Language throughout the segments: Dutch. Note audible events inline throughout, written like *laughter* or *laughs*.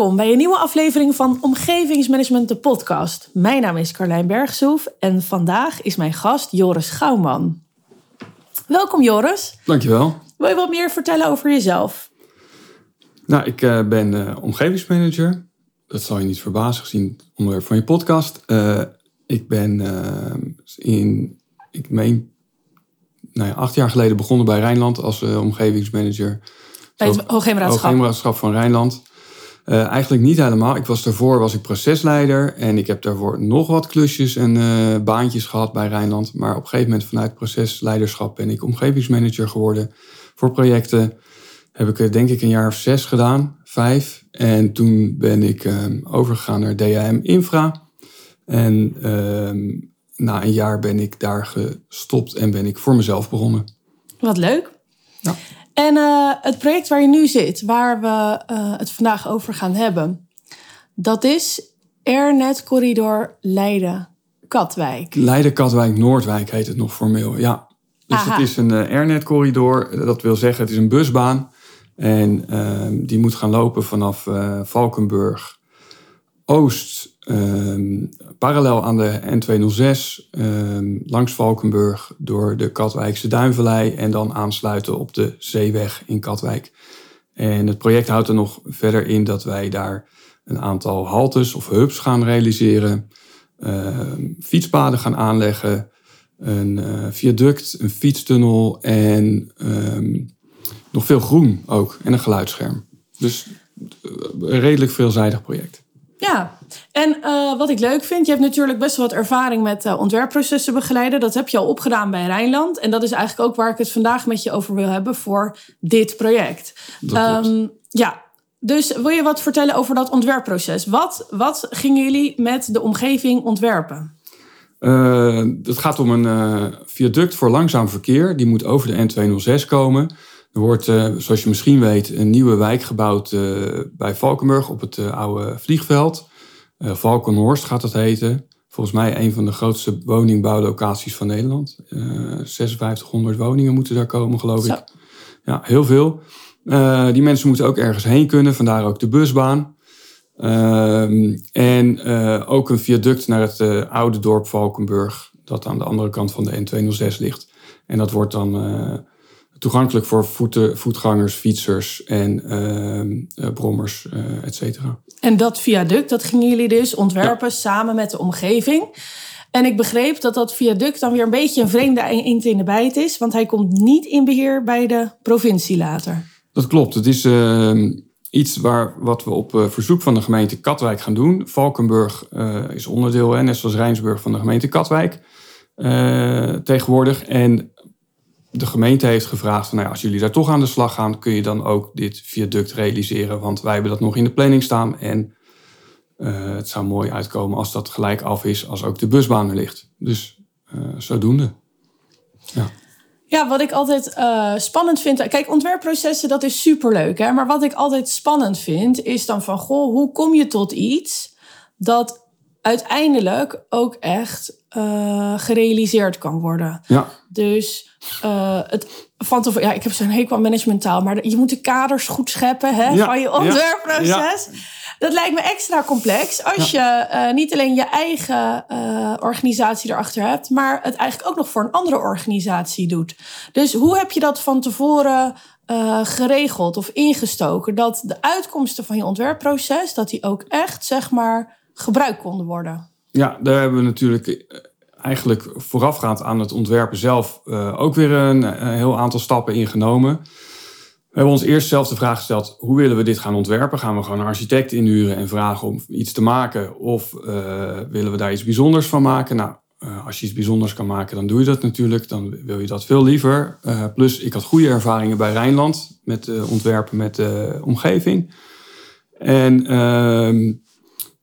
Welkom bij een nieuwe aflevering van Omgevingsmanagement, de podcast. Mijn naam is Carlijn Bergsoef en vandaag is mijn gast Joris Gouwman. Welkom Joris. Dankjewel. Wil je wat meer vertellen over jezelf? Nou, ik uh, ben uh, omgevingsmanager. Dat zal je niet verbazen gezien het onderwerp van je podcast. Uh, ik ben in, ik meen, nou ja, acht jaar geleden begonnen bij Rijnland als omgevingsmanager. Bij het Hoogheemraadschap. Hoogheemraadschap van Rijnland. Uh, eigenlijk niet helemaal. Ik was daarvoor was ik procesleider en ik heb daarvoor nog wat klusjes en uh, baantjes gehad bij Rijnland. Maar op een gegeven moment vanuit procesleiderschap ben ik omgevingsmanager geworden voor projecten. Heb ik denk ik een jaar of zes gedaan, vijf. En toen ben ik uh, overgegaan naar DAM Infra. En ehm, na een jaar ben ik daar gestopt en ben ik voor mezelf begonnen. Wat leuk. Ja. En uh, het project waar je nu zit, waar we uh, het vandaag over gaan hebben, dat is Airnet Corridor Leiden-Katwijk. Leiden-Katwijk-Noordwijk heet het nog formeel, ja. Dus Aha. het is een uh, Airnet Corridor, dat wil zeggen het is een busbaan. En ehm, die moet gaan lopen vanaf Valkenburg Oost, um, parallel aan de N206, um, langs Valkenburg, door de Katwijkse Duinvallei en dan aansluiten op de Zeeweg in Katwijk. En het project houdt er nog verder in dat wij daar een aantal haltes of hubs gaan realiseren, um, fietspaden gaan aanleggen, een uh, viaduct, een fietstunnel en nog veel groen ook en een geluidsscherm. Dus uh, een redelijk veelzijdig project. Ja, en uh, wat ik leuk vind, je hebt natuurlijk best wel wat ervaring met uh, ontwerpprocessen begeleiden. Dat heb je al opgedaan bij Rijnland. En dat is eigenlijk ook waar ik het vandaag met je over wil hebben voor dit project. Um, ja, dus wil je wat vertellen over dat ontwerpproces? Wat, wat gingen jullie met de omgeving ontwerpen? Uh, het gaat om een viaduct voor langzaam verkeer. Die moet over de N206 komen. Er wordt, uh, zoals je misschien weet, een nieuwe wijk gebouwd uh, bij Valkenburg op het uh, oude vliegveld. Valkenhorst gaat dat heten. Volgens mij een van de grootste woningbouwlocaties van Nederland. 5600 woningen moeten daar komen, geloof Zo. ik. Ja, heel veel. die mensen moeten ook ergens heen kunnen, vandaar ook de busbaan. Ehm, en ook een viaduct naar het oude dorp Valkenburg, dat aan de andere kant van de N206 ligt. En dat wordt dan toegankelijk voor voeten, voetgangers, fietsers en uh, brommers, uh, et cetera. En dat viaduct, dat gingen jullie dus ontwerpen ja. samen met de omgeving. En ik begreep dat dat viaduct dan weer een beetje een vreemde eend in de bijt is, want hij komt niet in beheer bij de provincie later. Dat klopt. Het is uh, iets waar, wat we op verzoek van de gemeente Katwijk gaan doen. Valkenburg is onderdeel, hè, net zoals Rijnsburg, van de gemeente Katwijk tegenwoordig. En de gemeente heeft gevraagd: van, nou ja, als jullie daar toch aan de slag gaan, kun je dan ook dit viaduct realiseren? Want wij hebben dat nog in de planning staan. En uh, het zou mooi uitkomen als dat gelijk af is als ook de busbaan er ligt. Dus uh, zodoende. Ja. Ja, wat ik altijd uh, spannend vind. Kijk, ontwerpprocessen, dat is superleuk. Hè? Maar wat ik altijd spannend vind, is dan van: goh, hoe kom je tot iets dat uiteindelijk ook echt uh, gerealiseerd kan worden? Ja. Dus uh, het van tevoren, ja, ik heb zo'n hekel aan managementtaal, maar je moet de kaders goed scheppen hè, ja, van je ontwerpproces. Ja, dat lijkt me extra complex als je uh, niet alleen je eigen organisatie erachter hebt, maar het eigenlijk ook nog voor een andere organisatie doet. Dus hoe heb je dat van tevoren geregeld of ingestoken dat de uitkomsten van je ontwerpproces, dat die ook echt, zeg maar, gebruikt konden worden? Ja, daar hebben we natuurlijk eigenlijk voorafgaand aan het ontwerpen zelf uh, ook weer een, een, heel aantal stappen ingenomen. We hebben ons eerst zelf de vraag gesteld: hoe willen we dit gaan ontwerpen? Gaan we gewoon een architect inhuren en vragen om iets te maken? Of willen we daar iets bijzonders van maken? Nou, als je iets bijzonders kan maken, dan doe je dat natuurlijk. Dan wil je dat veel liever. plus, ik had goede ervaringen bij Rijnland met ontwerpen met de omgeving. En ehm,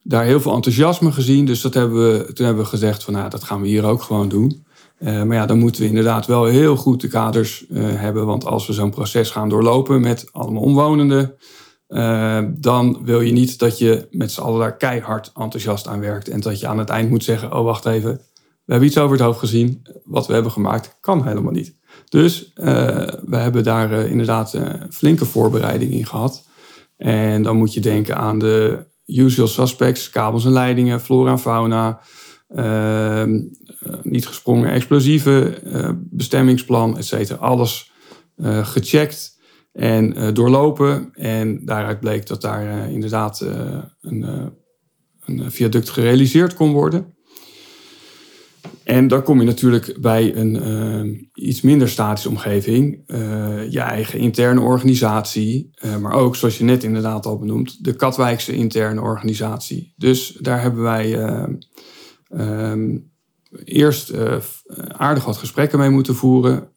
daar heel veel enthousiasme gezien. Dus dat hebben we, toen hebben we gezegd van nou, dat gaan we hier ook gewoon doen. Uh, maar ja, dan moeten we inderdaad wel heel goed de kaders uh, hebben. Want als we zo'n proces gaan doorlopen met allemaal omwonenden, uh, dan wil je niet dat je met z'n allen daar keihard enthousiast aan werkt. En dat je aan het eind moet zeggen, oh wacht even, we hebben iets over het hoofd gezien. Wat we hebben gemaakt kan helemaal niet. Dus we hebben daar inderdaad flinke voorbereiding in gehad. En dan moet je denken aan de usual suspects, kabels en leidingen, flora en fauna, ehm, niet gesprongen explosieven, bestemmingsplan, et cetera. Alles gecheckt en doorlopen. En daaruit bleek dat daar inderdaad een, een, viaduct gerealiseerd kon worden. En dan kom je natuurlijk bij een iets minder statische omgeving. je eigen interne organisatie. maar ook, zoals je net inderdaad al benoemd, de Katwijkse interne organisatie. Dus daar hebben wij um, eerst aardig wat gesprekken mee moeten voeren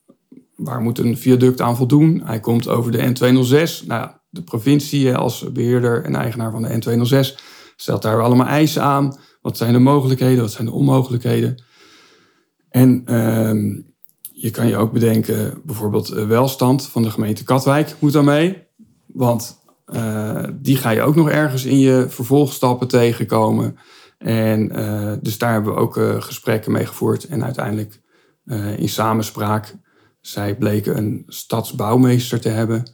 waar moet een viaduct aan voldoen? Hij komt over de N206. Nou, de provincie als beheerder en eigenaar van de N206 stelt daar allemaal eisen aan. Wat zijn de mogelijkheden? Wat zijn de onmogelijkheden? En ehm, je kan je ook bedenken, bijvoorbeeld welstand van de gemeente Katwijk moet dan mee. Want uh, die ga je ook nog ergens in je vervolgstappen tegenkomen. En uh, dus daar hebben we ook uh, gesprekken mee gevoerd. En uiteindelijk in samenspraak zij bleken een stadsbouwmeester te hebben.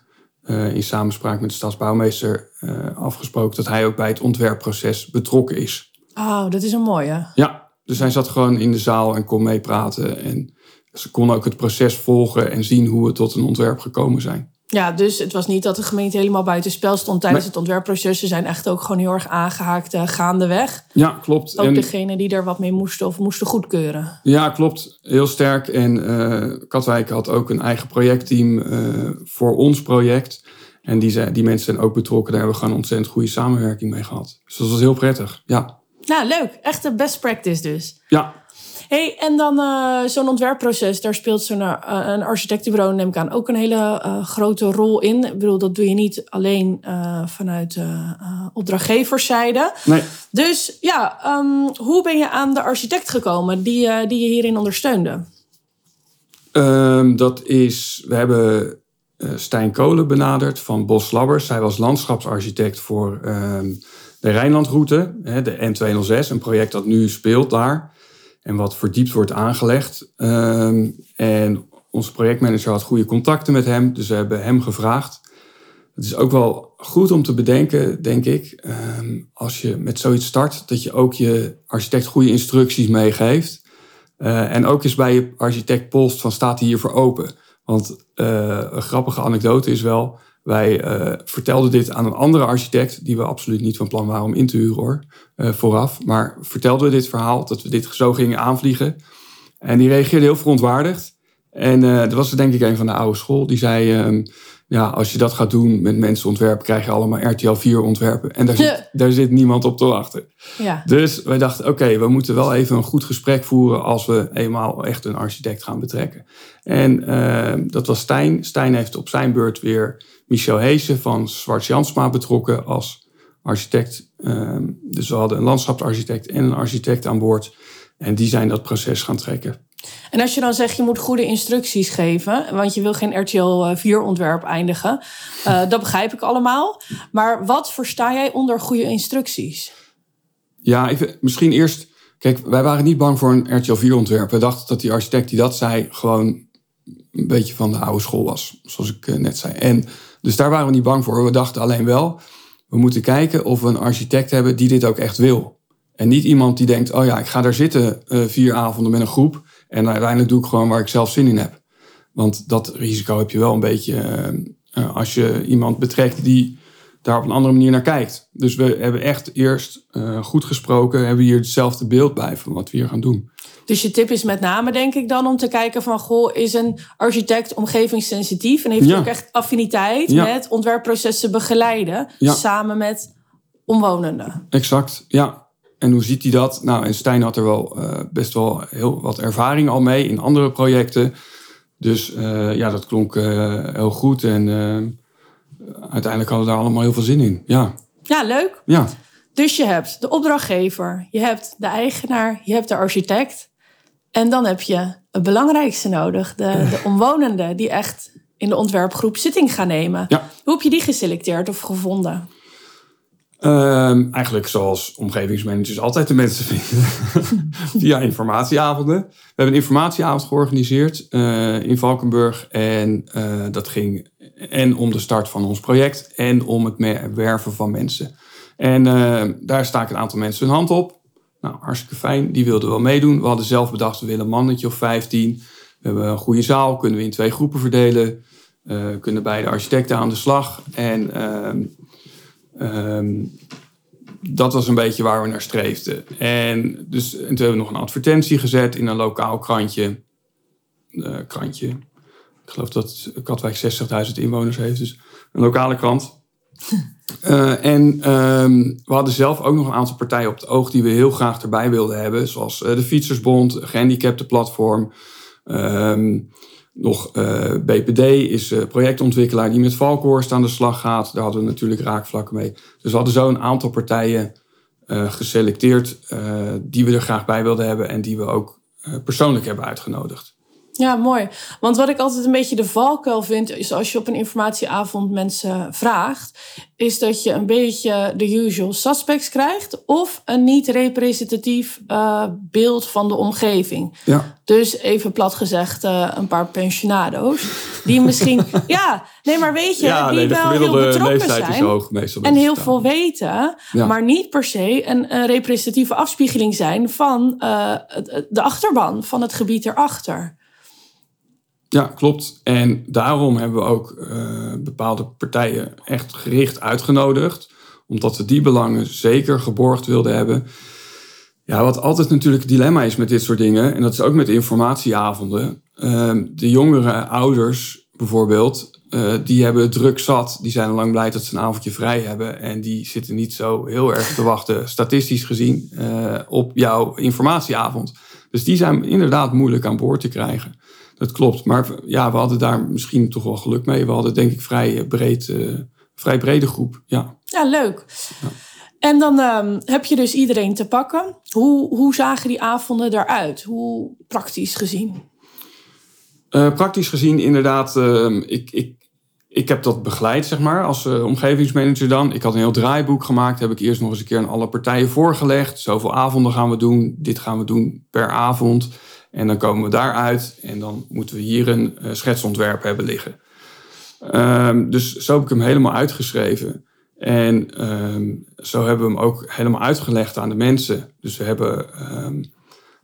In samenspraak met de stadsbouwmeester afgesproken dat hij ook bij het ontwerpproces betrokken is. Oh, dat is een mooie. Ja, dus hij zat gewoon in de zaal en kon meepraten. En ze kon ook het proces volgen en zien hoe we tot een ontwerp gekomen zijn. Ja, dus het was niet dat de gemeente helemaal buiten spel stond tijdens het ontwerpproces. Ze zijn echt ook gewoon heel erg aangehaakt uh, gaandeweg. Ja, klopt. Ook en, degene die er wat mee moesten of moesten goedkeuren. Ja, klopt. Heel sterk. En uh, Katwijk had ook een eigen projectteam uh, voor ons project. En die, zijn, die mensen zijn ook betrokken. Daar hebben we gewoon ontzettend goede samenwerking mee gehad. Dus dat was heel prettig, ja. Nou, leuk. Echt een best practice dus. Ja, Hey, en dan uh, zo'n ontwerpproces, daar speelt zo'n uh, een architectenbureau, neem ik aan, ook een hele uh, grote rol in. Ik bedoel, dat doe je niet alleen vanuit opdrachtgeverszijde. Nee. Dus ja, um, hoe ben je aan de architect gekomen die, die je hierin ondersteunde? Um, dat is, we hebben Stijn Kolen benaderd van Bos Labbers. Hij was landschapsarchitect voor um, de Rijnlandroute, de N206, een project dat nu speelt daar en wat verdiept wordt aangelegd. Um, en onze projectmanager had goede contacten met hem, dus we hebben hem gevraagd. Het is ook wel goed om te bedenken, denk ik, um, als je met zoiets start, dat je ook je architect goede instructies meegeeft. Uh, en ook eens bij je architect polst van staat hij hiervoor open? Want uh, een grappige anekdote is wel, wij uh, vertelden dit aan een andere architect, die we absoluut niet van plan waren om in te huren hoor, uh, vooraf. Maar vertelden we dit verhaal, dat we dit zo gingen aanvliegen. En die reageerde heel verontwaardigd. En uh, dat was denk ik een van de oude school. Die zei, um, ja, als je dat gaat doen met mensen ontwerpen, krijg je allemaal RTL 4 ontwerpen. En daar, zit, daar zit niemand op te wachten. Ja. Dus wij dachten, oké, okay, we moeten wel even een goed gesprek voeren als we eenmaal echt een architect gaan betrekken. En uh, dat was Stijn. Stijn heeft op zijn beurt weer Michel Heesen van Zwart Jansma betrokken als architect. Ehm, dus we hadden een landschapsarchitect en een architect aan boord. En die zijn dat proces gaan trekken. En als je dan zegt je moet goede instructies geven, want je wil geen RTL 4 ontwerp eindigen, uh, *laughs* dat begrijp ik allemaal. Maar wat versta jij onder goede instructies? Ja, even, misschien eerst. Kijk, wij waren niet bang voor een RTL 4 ontwerp. We dachten dat die architect die dat zei gewoon een beetje van de oude school was, zoals ik eh, net zei. En dus daar waren we niet bang voor. We dachten alleen wel, we moeten kijken of we een architect hebben die dit ook echt wil. En niet iemand die denkt, oh ja, ik ga daar zitten uh, vier avonden met een groep. En uiteindelijk doe ik gewoon waar ik zelf zin in heb. Want dat risico heb je wel een beetje uh, als je iemand betrekt die daar op een andere manier naar kijkt. Dus we hebben echt eerst uh, goed gesproken, hebben hier hetzelfde beeld bij van wat we hier gaan doen. Dus je tip is met name, denk ik dan, om te kijken van... goh, is een architect omgevingssensitief... en heeft ja. ook echt affiniteit ja. met ontwerpprocessen begeleiden... Ja. samen met omwonenden. Exact, ja. En hoe ziet hij dat? Nou, en Stijn had er wel uh, best wel heel wat ervaring al mee in andere projecten. Dus uh, ja, dat klonk uh, heel goed. En uiteindelijk hadden we daar allemaal heel veel zin in. Ja, ja leuk. Ja. Dus je hebt de opdrachtgever, je hebt de eigenaar, je hebt de architect. En dan heb je het belangrijkste nodig, de, *laughs* de omwonenden die echt in de ontwerpgroep zitting gaan nemen. Ja. Hoe heb je die geselecteerd of gevonden? Um, eigenlijk zoals omgevingsmanagers altijd de mensen vinden. *laughs* Via informatieavonden. We hebben een informatieavond georganiseerd uh, in Valkenburg. En uh, dat ging en om de start van ons project en om het werven van mensen. En daar sta ik een aantal mensen hun hand op. Nou, hartstikke fijn. Die wilden wel meedoen. We hadden zelf bedacht, we willen een mannetje of 15. We hebben een goede zaal, kunnen we in twee groepen verdelen. Kunnen beide architecten aan de slag. En ehm, ehm, dat was een beetje waar we naar streefden. En, dus, en toen hebben we nog een advertentie gezet in een lokaal krantje. Uh, krantje. Ik geloof dat Katwijk 60.000 inwoners heeft. Dus een lokale krant. Uh, *laughs* en ehm, we hadden zelf ook nog een aantal partijen op het oog die we heel graag erbij wilden hebben. Zoals uh, de Fietsersbond, Gehandicaptenplatform. Um, nog eh, BPD is projectontwikkelaar die met Valkhorst aan de slag gaat. Daar hadden we natuurlijk raakvlakken mee. Dus we hadden zo een aantal partijen geselecteerd die we er graag bij wilden hebben. En die we ook persoonlijk hebben uitgenodigd. Ja, mooi. Want wat ik altijd een beetje de valkuil vind, is als je op een informatieavond mensen vraagt, is dat je een beetje de usual suspects krijgt of een niet representatief uh, beeld van de omgeving. Ja. Dus even plat gezegd, uh, een paar pensionado's. Die misschien, *laughs* ja, nee, maar weet je, ja, die nee, wel heel betrokken zijn. Hoog, en heel veel weten, ja. maar niet per se een, een, representatieve afspiegeling zijn van uh, de achterban, van het gebied erachter. Ja, klopt. En daarom hebben we ook uh, bepaalde partijen echt gericht uitgenodigd. Omdat we die belangen zeker geborgd wilden hebben. Ja, wat altijd natuurlijk het dilemma is met dit soort dingen, en dat is ook met informatieavonden. Uh, de jongere ouders bijvoorbeeld, uh, die hebben druk zat. Die zijn lang blij dat ze een avondje vrij hebben. En die zitten niet zo heel erg te wachten, statistisch gezien, uh, op jouw informatieavond. Dus die zijn inderdaad moeilijk aan boord te krijgen. Dat klopt. Maar ja, we hadden daar misschien toch wel geluk mee. We hadden denk ik vrij, eh, breed, uh, vrij brede groep. Ja, ja leuk. Ja. En dan um, heb je dus iedereen te pakken. Hoe, hoe zagen die avonden eruit? Hoe praktisch gezien? Uh, praktisch gezien inderdaad, uh, ik, ik, ik heb dat begeleid, zeg maar, als uh, omgevingsmanager dan. Ik had een heel draaiboek gemaakt, heb ik eerst nog eens een keer aan alle partijen voorgelegd. Zoveel avonden gaan we doen, dit gaan we doen per avond. En dan komen we daaruit en dan moeten we hier een uh, schetsontwerp hebben liggen. Um, dus zo heb ik hem helemaal uitgeschreven. En um, zo hebben we hem ook helemaal uitgelegd aan de mensen. Dus we hebben um,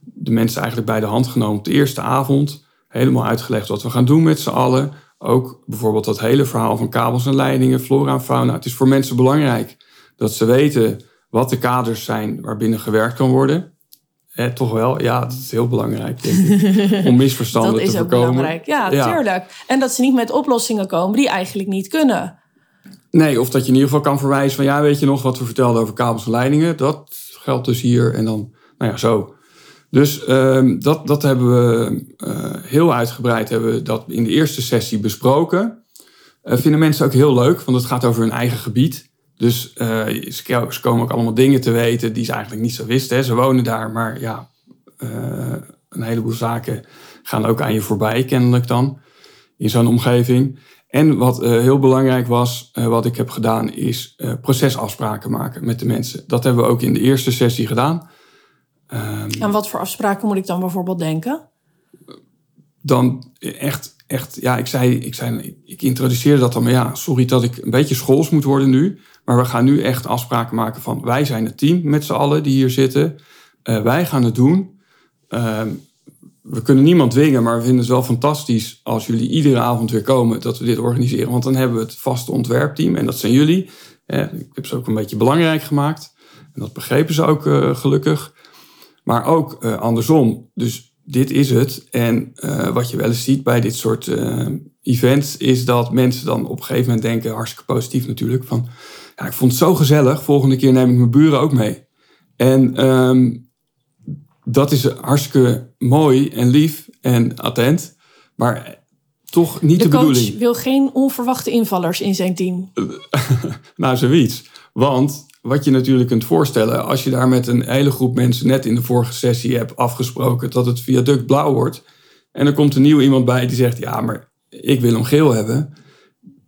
de mensen eigenlijk bij de hand genomen op de eerste avond. Helemaal uitgelegd wat we gaan doen met z'n allen. Ook bijvoorbeeld dat hele verhaal van kabels en leidingen, flora en fauna. Het is voor mensen belangrijk dat ze weten wat de kaders zijn waarbinnen gewerkt kan worden. Eh, toch wel, ja, dat is heel belangrijk, denk ik. *laughs* Om misverstanden te voorkomen. Dat is ook belangrijk, ja, tuurlijk. En dat ze niet met oplossingen komen die eigenlijk niet kunnen. Nee, of dat je in ieder geval kan verwijzen van... ja, weet je nog wat we vertelden over kabels en leidingen? Dat geldt dus hier en dan, nou ja, zo. Dus uh, dat, dat hebben we uh, heel uitgebreid hebben we dat in de eerste sessie besproken. Uh, vinden mensen ook heel leuk, want het gaat over hun eigen gebied. Dus uh, ze komen ook allemaal dingen te weten die ze eigenlijk niet zo wisten. Hè. Ze wonen daar, maar ja, uh, een heleboel zaken gaan ook aan je voorbij, kennelijk dan, in zo'n omgeving. En wat uh, heel belangrijk was, wat ik heb gedaan, is procesafspraken maken met de mensen. Dat hebben we ook in de eerste sessie gedaan. Um, en wat voor afspraken moet ik dan bijvoorbeeld denken? Dan echt, echt ja, ik zei, ik zei, ik introduceerde dat dan, maar ja, sorry dat ik een beetje schools moet worden nu. Maar we gaan nu echt afspraken maken van wij zijn het team met z'n allen die hier zitten. Uh, wij gaan het doen. Uh, we kunnen niemand dwingen, maar we vinden het wel fantastisch als jullie iedere avond weer komen dat we dit organiseren. Want dan hebben we het vaste ontwerpteam en dat zijn jullie. Uh, ik heb ze ook een beetje belangrijk gemaakt. En dat begrepen ze ook uh, gelukkig. Maar ook andersom. Dus dit is het. En wat je wel eens ziet bij dit soort events, is dat mensen dan op een gegeven moment denken, hartstikke positief natuurlijk, van ja, ik vond het zo gezellig. Volgende keer neem ik mijn buren ook mee. En um, dat is hartstikke mooi en lief en attent. Maar toch niet de, de bedoeling. De coach wil geen onverwachte invallers in zijn team. *laughs* nou, zoiets. Want wat je natuurlijk kunt voorstellen, als je daar met een hele groep mensen net in de vorige sessie hebt afgesproken dat het viaduct blauw wordt. En er komt een nieuw iemand bij die zegt: Ja, maar ik wil hem geel hebben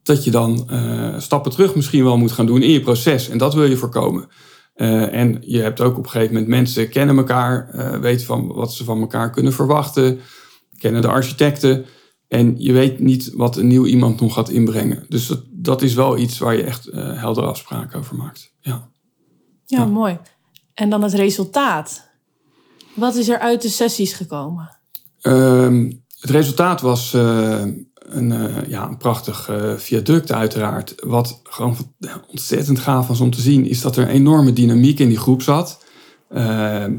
dat je dan uh, stappen terug misschien wel moet gaan doen in je proces. En dat wil je voorkomen. Uh, en je hebt ook op een gegeven moment mensen kennen elkaar, uh, weten van wat ze van elkaar kunnen verwachten, kennen de architecten. En je weet niet wat een nieuw iemand nog gaat inbrengen. Dus dat, dat is wel iets waar je echt uh, heldere afspraken over maakt. Ja. ja. mooi. En dan het resultaat. Wat is er uit de sessies gekomen? Ehm, het resultaat was uh, een, uh, ja, een prachtig viaduct uiteraard. Wat gewoon ontzettend gaaf was om te zien... is dat er een enorme dynamiek in die groep zat. Ehm,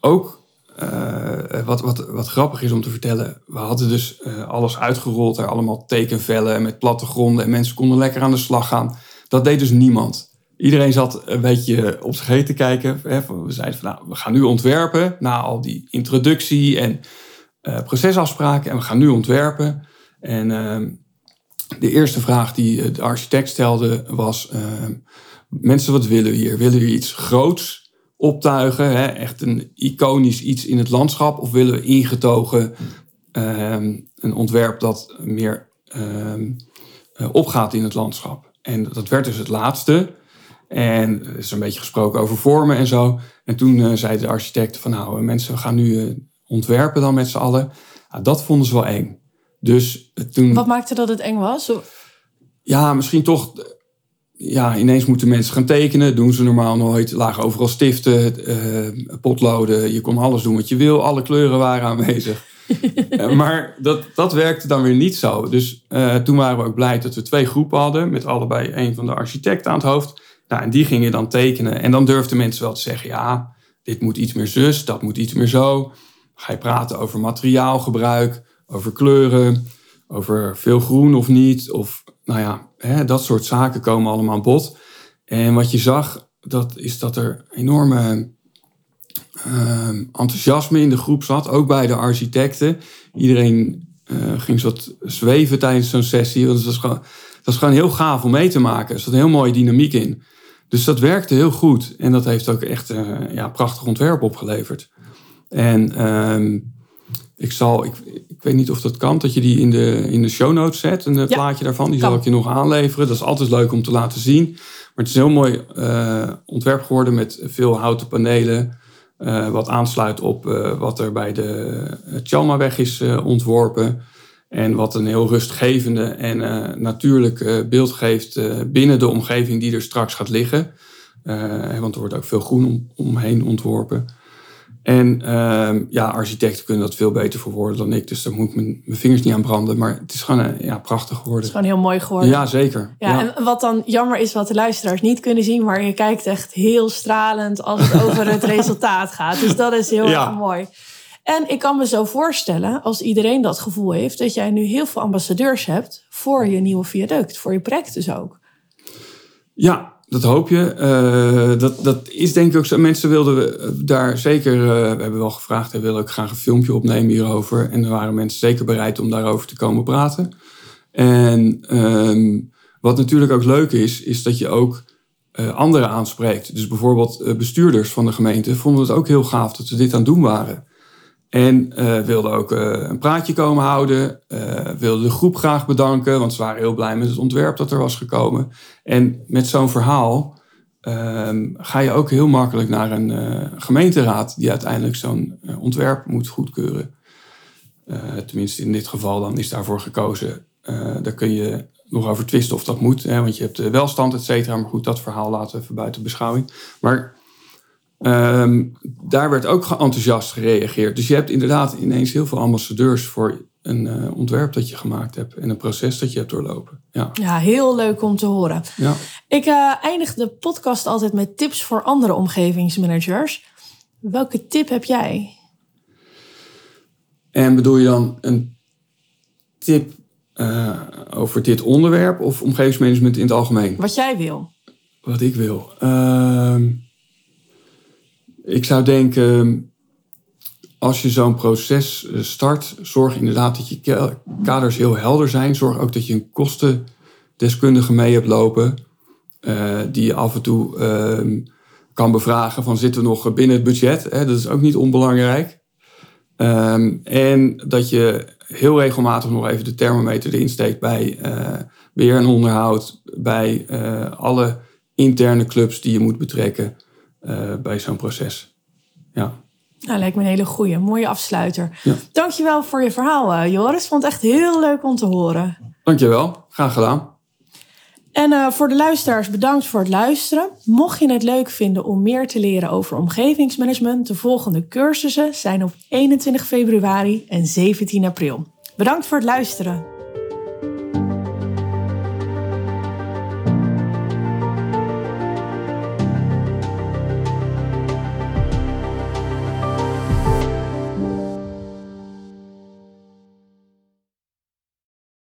ook uh, wat, wat, wat grappig is om te vertellen, we hadden dus uh, alles uitgerold, er allemaal tekenvellen met plattegronden en mensen konden lekker aan de slag gaan. Dat deed dus niemand. Iedereen zat een beetje op zich heen te kijken. We zeiden van nou, we gaan nu ontwerpen na al die introductie en uh, procesafspraken en we gaan nu ontwerpen. En ehm, de eerste vraag die de architect stelde was, ehm, mensen wat willen we hier? Willen we iets groots? Optuigen, hè, echt een iconisch iets in het landschap, of willen we ingetogen ehm, een ontwerp dat meer um, opgaat in het landschap? En dat werd dus het laatste. En er is een beetje gesproken over vormen en zo. En toen uh, zei de architect van nou, eh, mensen, we gaan nu ontwerpen dan met z'n allen. Nou, dat vonden ze wel eng. Dus toen... Wat maakte dat het eng was? Ja, misschien toch ja, ineens moeten mensen gaan tekenen. Doen ze normaal nooit. Lagen overal stiften, uh, potloden. Je kon alles doen wat je wil. Alle kleuren waren aanwezig. uh, *laughs* maar dat, dat werkte dan weer niet zo. Dus uh, toen waren we ook blij dat we twee groepen hadden. Met allebei een van de architecten aan het hoofd. Nou, en die gingen dan tekenen. En dan durfden mensen wel te zeggen... ja, dit moet iets meer zus, dat moet iets meer zo. Ga je praten over materiaalgebruik, over kleuren... over veel groen of niet... of nou ja, hè, dat soort zaken komen allemaal aan bod. En wat je zag, dat is dat er enorme uh, enthousiasme in de groep zat, ook bij de architecten. Iedereen uh, ging wat zweven tijdens zo'n sessie. Het gewoon, dat was gewoon heel gaaf om mee te maken. Er zat een heel mooie dynamiek in. Dus dat werkte heel goed. En dat heeft ook echt uh, ja, prachtig ontwerp opgeleverd. En ehm, ik zal, ik, ik weet niet of dat kan, dat je die in de, in de show notes zet, een plaatje daarvan. Die zal ik je nog aanleveren. Dat is altijd leuk om te laten zien. Maar het is een heel mooi uh, ontwerp geworden met veel houten panelen. Uh, wat aansluit op uh, wat er bij de Chalmaweg is ontworpen. En wat een heel rustgevende en natuurlijk beeld geeft binnen de omgeving die er straks gaat liggen. want er wordt ook veel groen om, omheen ontworpen. En uh, ja, architecten kunnen dat veel beter verwoorden dan ik. Dus daar moet ik mijn, mijn, vingers niet aan branden. Maar het is gewoon uh, ja, prachtig geworden. Het is gewoon heel mooi geworden. Ja, zeker. Ja, ja, En wat dan jammer is wat de luisteraars niet kunnen zien. Maar je kijkt echt heel stralend als het *laughs* over het resultaat gaat. Dus dat is heel erg mooi. En ik kan me zo voorstellen, als iedereen dat gevoel heeft... dat jij nu heel veel ambassadeurs hebt voor je nieuwe viaduct. Voor je project dus ook. Ja, dat hoop je. Uh, dat, dat is denk ik ook zo. Mensen wilden eh, daar zeker. Uh, we hebben wel gevraagd. Hij wil ook graag een filmpje opnemen hierover. En er waren mensen zeker bereid om daarover te komen praten. En um, wat natuurlijk ook leuk is, is dat je ook uh, anderen aanspreekt. Dus bijvoorbeeld bestuurders van de gemeente vonden het ook heel gaaf dat we dit aan het doen waren. En uh, wilde ook uh, een praatje komen houden. Uh, wilde de groep graag bedanken, want ze waren heel blij met het ontwerp dat er was gekomen. En met zo'n verhaal ehm, ga je ook heel makkelijk naar een gemeenteraad die uiteindelijk zo'n ontwerp moet goedkeuren. tenminste, in dit geval dan is daarvoor gekozen. daar kun je nog over twisten of dat moet, hè, want je hebt welstand, et cetera. Maar goed, dat verhaal laten we even buiten beschouwing. Maar Um, daar werd ook enthousiast gereageerd. Dus je hebt inderdaad ineens heel veel ambassadeurs voor een uh, ontwerp dat je gemaakt hebt en een proces dat je hebt doorlopen. Ja, ja heel leuk om te horen. Ja. Ik uh, eindig de podcast altijd met tips voor andere omgevingsmanagers. Welke tip heb jij? En bedoel je dan een tip uh, over dit onderwerp of omgevingsmanagement in het algemeen? Wat jij wil. Wat ik wil. Ehm, ik zou denken, als je zo'n proces eh, start, zorg inderdaad dat je kaders heel helder zijn. Zorg ook dat je een kostendeskundige mee hebt lopen, uh, die je af en toe uh, kan bevragen van zitten we nog binnen het budget. Hè? Dat is ook niet onbelangrijk. Um, en dat je heel regelmatig nog even de thermometer erin steekt bij uh, beheer en onderhoud, bij alle interne clubs die je moet betrekken uh, bij zo'n proces. Ja. Nou, lijkt me een hele goede, mooie afsluiter. Ja. Dankjewel voor je verhaal, uh, Joris. Vond het echt heel leuk om te horen. Dankjewel, graag gedaan. En uh, voor de luisteraars, bedankt voor het luisteren. Mocht je het leuk vinden om meer te leren over omgevingsmanagement, de volgende cursussen zijn op 21 februari en 17 april. Bedankt voor het luisteren.